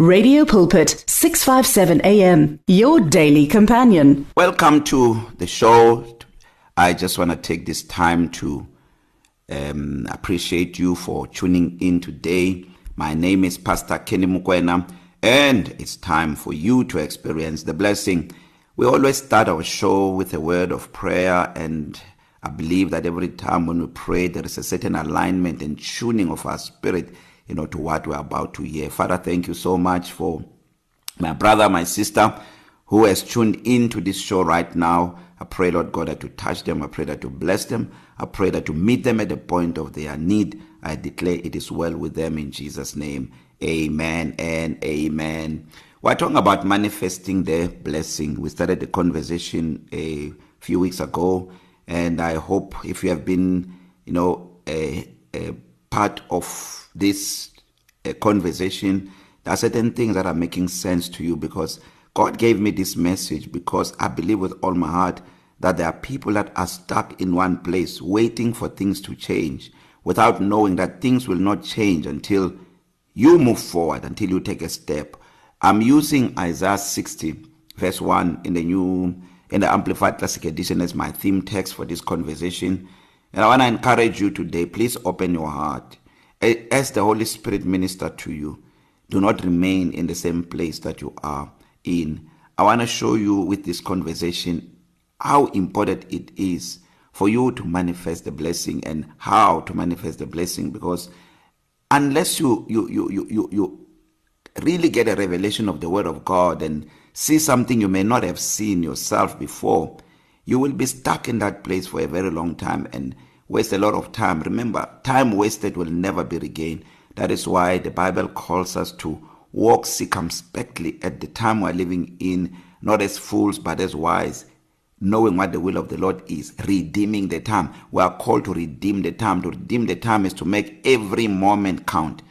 Radio Pulpit 657 AM your daily companion. Welcome to the show. I just want to take this time to um appreciate you for tuning in today. My name is Pastor Kenny Mukwena and it's time for you to experience the blessing. We always start our show with a word of prayer and I believe that every time when we pray there is a certain alignment and tuning of our spirit you know to what we're about to hear. Father thank you so much for my brother my sister who has tuned into this show right now. I pray lord god that you touch them. I pray that you bless them. I pray that you meet them at the point of their need. I declare it is well with them in jesus name. Amen and amen. We're talking about manifesting the blessing we started the conversation a few weeks ago and i hope if you have been you know a, a part of this uh, conversation there are certain things that are making sense to you because God gave me this message because I believe with all my heart that there are people that are stuck in one place waiting for things to change without knowing that things will not change until you move forward until you take a step. I'm using Isaiah 60 verse 1 in the new in the amplified classic edition as my theme text for this conversation. And i want to encourage you today please open your heart. As the holy spirit minister to you do not remain in the same place that you are in. I want to show you with this conversation how important it is for you to manifest the blessing and how to manifest the blessing because unless you you you you you, you really get a revelation of the word of God and see something you may not have seen yourself before you will be stuck in that place for a very long time and waste a lot of time. Remember, time wasted will never be regained. That is why the Bible calls us to walk circumspectly at the time we're living in, not as fools, but as wise, knowing what the will of the Lord is, redeeming the time. We are called to redeem the time. To redeem the time is to make every moment count.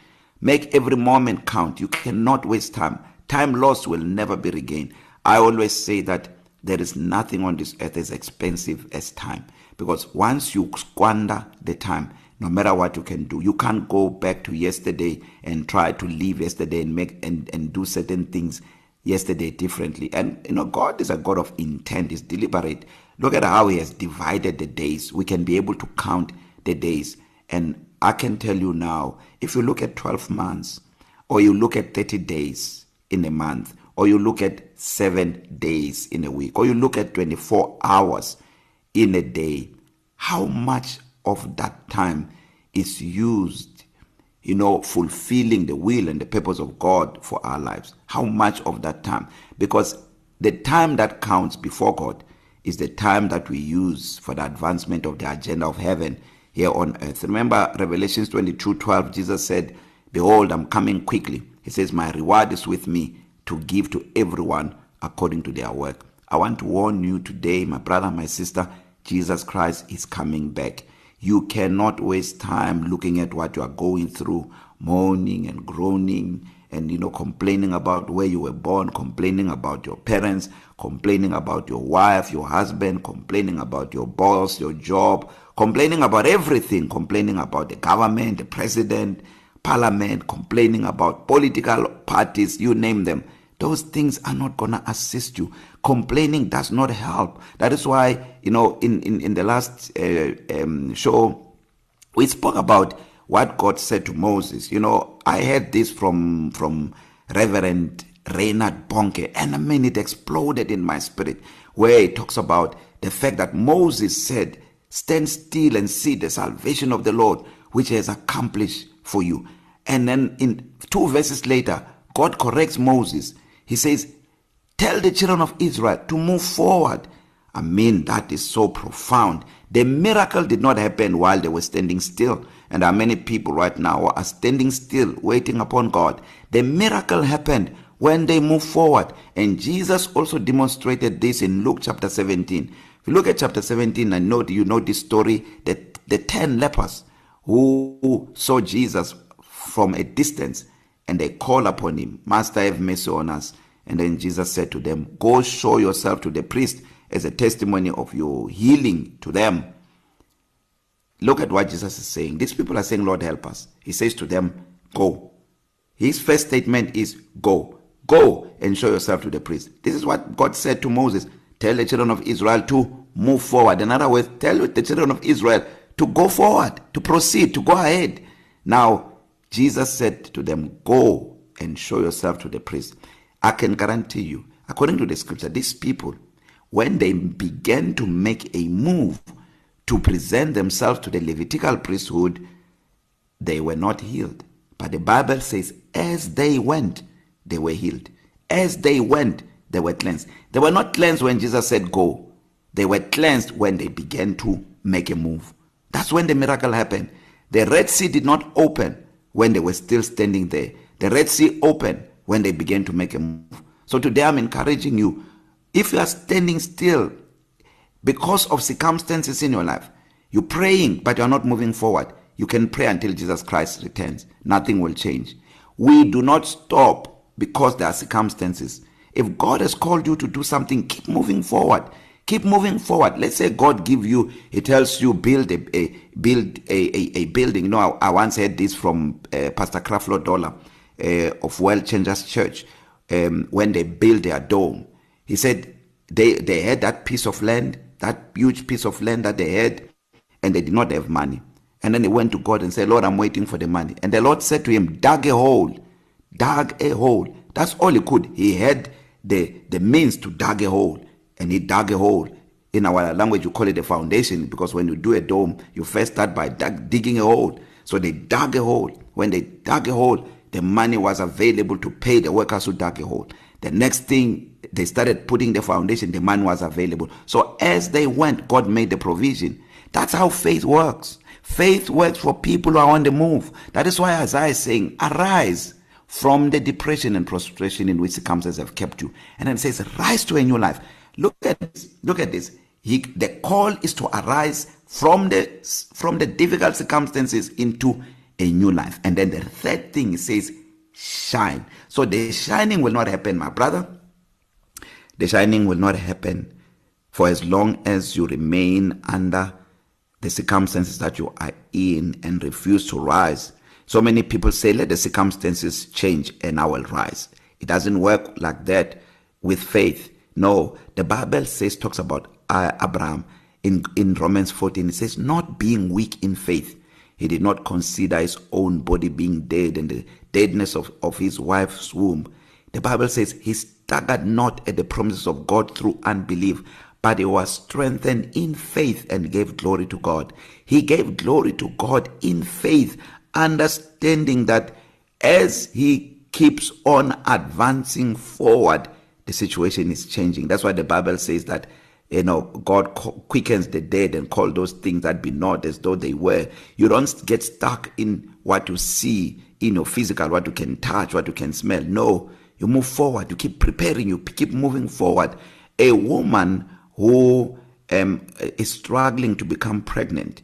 Make every moment count. You cannot waste time. Time lost will never be regained. I always say that there is nothing on this earth as expensive as time because once you squander the time no matter what you can do you can't go back to yesterday and try to live yesterday and make and and do certain things yesterday differently. And you know God is a God of intent. Is deliberate. Look at how he has divided the days. We can be able to count the days. And I can tell you now if you look at 12 months or you look at 30 days in a month or you look at 7 days in a week or you look at 24 hours in a day how much of that time is used you know fulfilling the will and the purpose of God for our lives? How much of that time? Because the time that counts before God is the time that we use for the advancement of the agenda of heaven here on earth. Remember revelations 22:12 Jesus said behold I'm coming quickly. He says my reward is with me to give to everyone according to their work. I want to warn you today my brother my sister Jesus Christ is coming back. You cannot waste time looking at what you are going through, moaning and groaning and you know complaining about where you were born, complaining about your parents, complaining about your wife, your husband, complaining about your boss, your job, complaining about everything, complaining about the government, the president, parliament, complaining about political parties, you name them. Those things are not going to assist you. Complaining does not help. That is why, you know, in in in the last uh, um show we spoke about what God said to Moses. You know, I heard this from from Reverend Reinhard Bonke and I mean it exploded in my spirit where he talks about the fact that Moses said, "Stand still and see the salvation of the Lord which has accomplished for you." And then in two verses later, God corrects Moses He says, Tell the children of Israel to move forward. I mean, that is so profound. The miracle did not happen while they were standing still. And there are many people right now are standing still, waiting upon God. The miracle happened when they move forward. And Jesus also demonstrated this in Luke chapter 17. If you look at chapter 17 and know you know this story, the, the 10 lepers who saw Jesus from a distance and they call upon him, Master, have mercy on us. And then Jesus said to them, Go show yourself to the priest as a testimony of your healing to them. Look at what Jesus is saying. These people are saying, Lord, help us. He says to them, Go. His first statement is go. Go and show yourself to the priest. This is what God said to Moses. Tell the children of Israel to move forward. In other words, tell the children of Israel to go forward, to proceed, to go ahead. Now, Jesus said to them, Go and show yourself to the priest. I can guarantee you, according to the scripture, these people, when they began to make a move to present themselves to the Levitical priesthood, they were not healed. But the Bible says, as they went, they were healed. As they went, they were cleansed. They were not cleansed when Jesus said go. They were cleansed when they began to make a move. That's when the miracle happened. The Red Sea did not open when they were still standing there. The Red Sea opened when they began to make a move. So today I'm encouraging you if you are standing still because of circumstances in your life, you're praying but you're not moving forward. You can pray until Jesus Christ returns. Nothing will change. We do not stop because there are circumstances. If God has called you to do something, keep moving forward. Keep moving forward. Let's say God give you, He tells you build a, a build a, a, a building. You know, I, I once heard this from uh, Pastor Creflo Dollar uh, of World Changers Church um, when they build their dome. He said they they had that piece of land, that huge piece of land that they had, and they did not have money. And then they went to God and said, Lord, I'm waiting for the money. And the Lord said to him, dug a hole, dug a hole. That's all he could. He had the the means to dug a hole and he dug a hole. In our language you call it a foundation because when you do a dome you first start by dug, digging a hole. So they dug a hole. When they dug a hole the money was available to pay the workers who dug a hole. The next thing they started putting the foundation the money was available. So as they went god made the provision. That's how faith works. Faith works for people who are on the move. That is why isaiah is saying arise from the depression and prostration in which circumstances have kept you. And then says rise to a new life. Look at this. Look at this. He, the call is to arise from the from the difficult circumstances into a new life. And then the third thing says shine. So the shining will not happen, my brother. The shining will not happen for as long as you remain under the circumstances that you are in and refuse to rise. So many people say let the circumstances change and I will rise. It doesn't work like that with faith. No, the Bible says talks about uh, Abraham in in Romans 14 it says not being weak in faith he did not consider his own body being dead and the deadness of of his wife's womb. The bible says he staggered not at the promises of God through unbelief but he was strengthened in faith and gave glory to God. He gave glory to God in faith understanding that as he keeps on advancing forward the situation is changing. That's why the bible says that you know god quickens the dead and call those things that be not as though they were. You don't get stuck in what you see in your physical what you can touch what you can smell. No you move forward. You keep preparing. You keep moving forward. A woman who um is struggling to become pregnant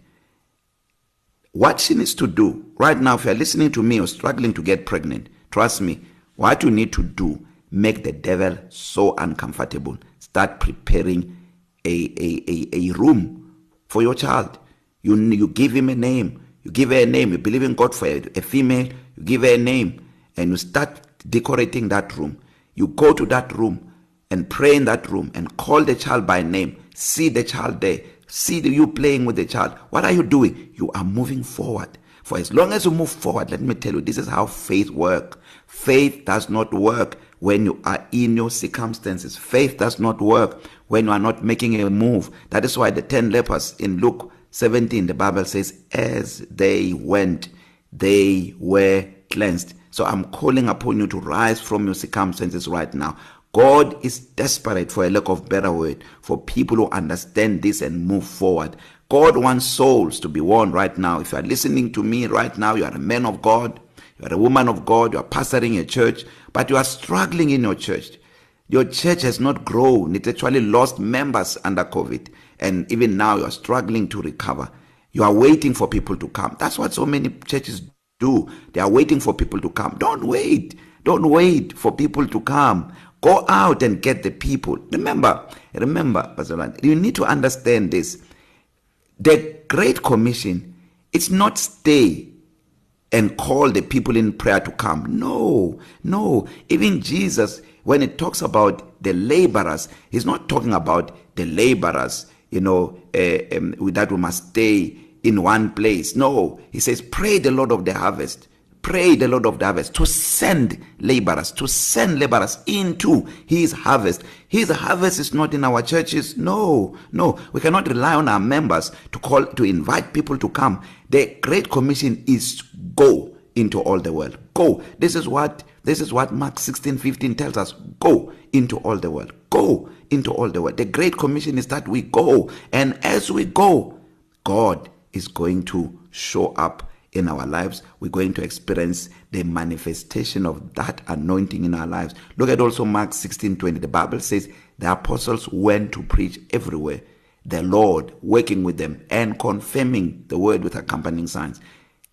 what she needs to do right now if you're listening to me or struggling to get pregnant trust me what you need to do make the devil so uncomfortable. Start preparing a a a, a room for your child. You you give him a name. You give her a name. You believe in God for a, a female. You give her a name. And you start decorating that room. You go to that room and pray in that room and call the child by name. See the child there. See you playing with the child. What are you doing? You are moving forward. For as long as you move forward let me tell you this is how faith work. Faith does not work. When you are in your circumstances. Faith does not work when you are not making a move. That is why the 10 lepers in Luke 17 the Bible says as they went they were cleansed. So I'm calling upon you to rise from your circumstances right now. God is desperate for a lack of better word for people who understand this and move forward. God wants souls to be won right now. If you are listening to me right now, you are a man of God, you are a woman of God, you are pastoring a church, but you are struggling in your church. Your church has not grown. It actually lost members under COVID. And even now you are struggling to recover. You are waiting for people to come. That's what so many churches do. They are waiting for people to come. Don't wait. Don't wait for people to come. Go out and get the people. Remember, remember, Pastor you need to understand this. The Great Commission, it's not stay and call the people in prayer to come. No, no. Even Jesus, when it talks about the laborers, he's not talking about the laborers, you know, uh, um, that we must stay in one place. No, he says, pray the Lord of the harvest. Pray the Lord of the harvest to send laborers, to send laborers into his harvest. His harvest is not in our churches. No, no. We cannot rely on our members to call, to invite people to come. The Great Commission is go into all the world. Go. This is what this is what Mark 16, 15 tells us. Go into all the world. Go into all the world. The Great Commission is that we go. And as we go, God is going to show up in our lives. We're going to experience the manifestation of that anointing in our lives. Look at also Mark 16, 20. The Bible says the apostles went to preach everywhere. The Lord working with them and confirming the word with accompanying signs.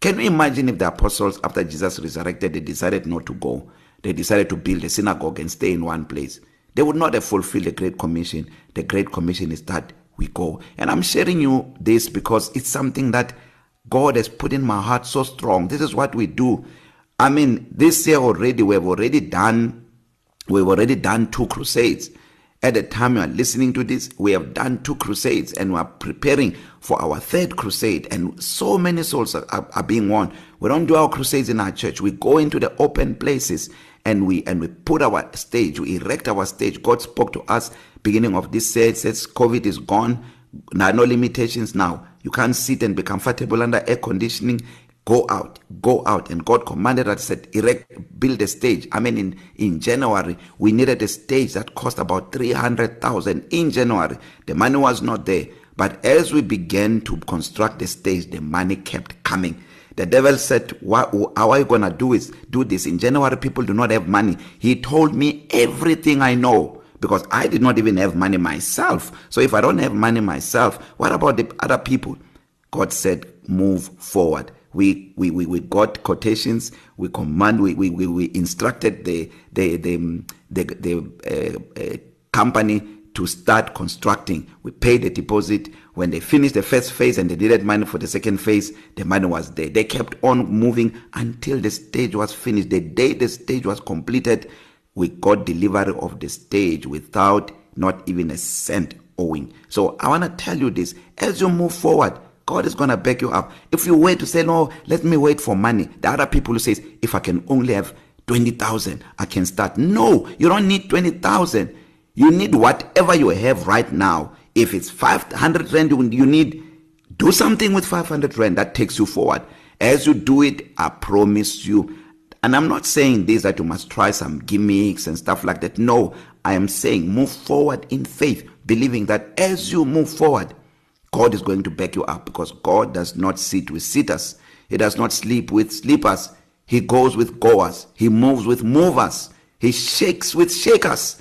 Can you imagine if the apostles, after Jesus resurrected, they decided not to go? They decided to build a synagogue and stay in one place. They would not have fulfilled the Great Commission. The Great Commission is that we go. And I'm sharing you this because it's something that God has put in my heart so strong. This is what we do. I mean, this year already, we've already done, we've already done two crusades. At the time you are listening to this, we have done two crusades and we are preparing for our third crusade. And so many souls are, are, are being won. We don't do our crusades in our church. We go into the open places and we and we put our stage, we erect our stage. God spoke to us beginning of this year. It says COVID is gone. There are no limitations now. You can't sit and be comfortable under air conditioning go out go out. And god commanded us said erect build a stage. I mean in in january we needed a stage that cost about 300000 in january the money was not there. But as we began to construct the stage the money kept coming. The devil said what how are you going to do is do this? In january people do not have money. He told me everything i know because i did not even have money myself. So if i don't have money myself what about the other people? God said move forward. We we we, we got quotations we command we we we, we instructed the the the the, the uh, uh, company to start constructing. We paid the deposit. When they finished the first phase and they needed money for the second phase the money was there. They kept on moving until the stage was finished. The day the stage was completed we got delivery of the stage without not even a cent owing. So i want to tell you this as you move forward God is going to back you up. If you wait to say, no, let me wait for money. The other people who says, if I can only have 20,000, I can start. No, you don't need 20,000. You need whatever you have right now. If it's 500 rand, you need, do something with 500 rand. That takes you forward. As you do it, I promise you, and I'm not saying this that you must try some gimmicks and stuff like that. No, I am saying move forward in faith, believing that as you move forward, God is going to back you up because God does not sit with sitters. He does not sleep with sleepers. He goes with goers. He moves with movers. He shakes with shakers.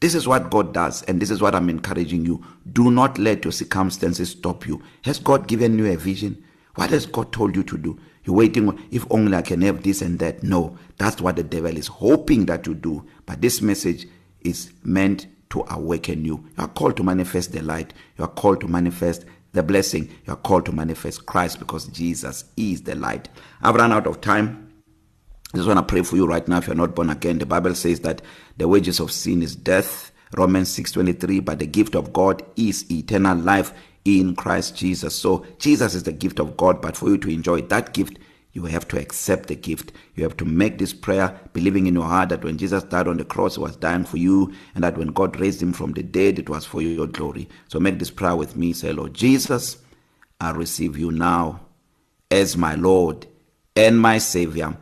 This is what God does, and this is what I'm encouraging you. Do not let your circumstances stop you. Has God given you a vision? What has God told you to do? You're waiting, if only I can have this and that. No, that's what the devil is hoping that you do. But this message is meant to awaken you. You are called to manifest the light. You are called to manifest the blessing. You are called to manifest Christ because Jesus is the light. I've run out of time. I just want to pray for you right now if you're not born again. The Bible says that the wages of sin is death. Romans 6:23 but the gift of God is eternal life in Christ Jesus. So Jesus is the gift of God but for you to enjoy that gift you have to accept the gift. You have to make this prayer believing in your heart that when Jesus died on the cross, he was dying for you, and that when God raised him from the dead, it was for your glory. So make this prayer with me. Say, Lord Jesus, I receive you now as my Lord and my Savior.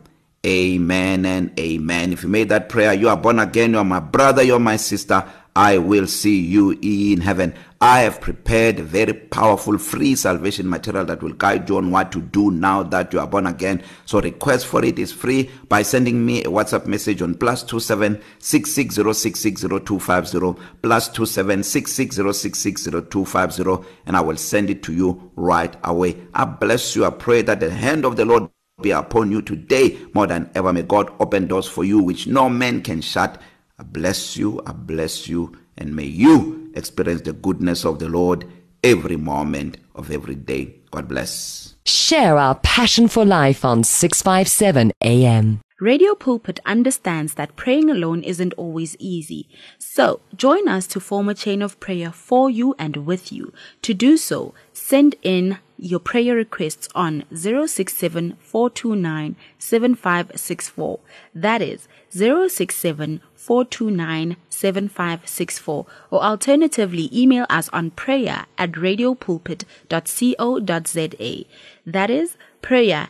Amen and amen. If you made that prayer, you are born again, you are my brother, you are my sister. I will see you in heaven. I have prepared very powerful free salvation material that will guide you on what to do now that you are born again. So request for it is free by sending me a WhatsApp message on plus two seven six six zero six six zero two five zero plus two seven six six zero six six zero two five zero, and I will send it to you right away. I bless you. I pray that the hand of the Lord be upon you today more than ever. May God open doors for you which no man can shut I bless you, I bless you, and may you experience the goodness of the Lord every moment of every day. God bless. Share our passion for life on 657 AM. Radio Pulpit understands that praying alone isn't always easy. So, join us to form a chain of prayer for you and with you. To do so, send in your prayer requests on 067 429 7564. That is 067 429 7564. Or alternatively, email us on prayer at radiopulpit.co.za. That is prayer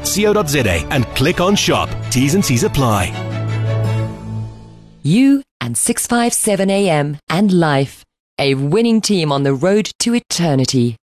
radiopulpit.co.za and click on shop. T's and C's apply. You and 657 AM and life, a winning team on the road to eternity.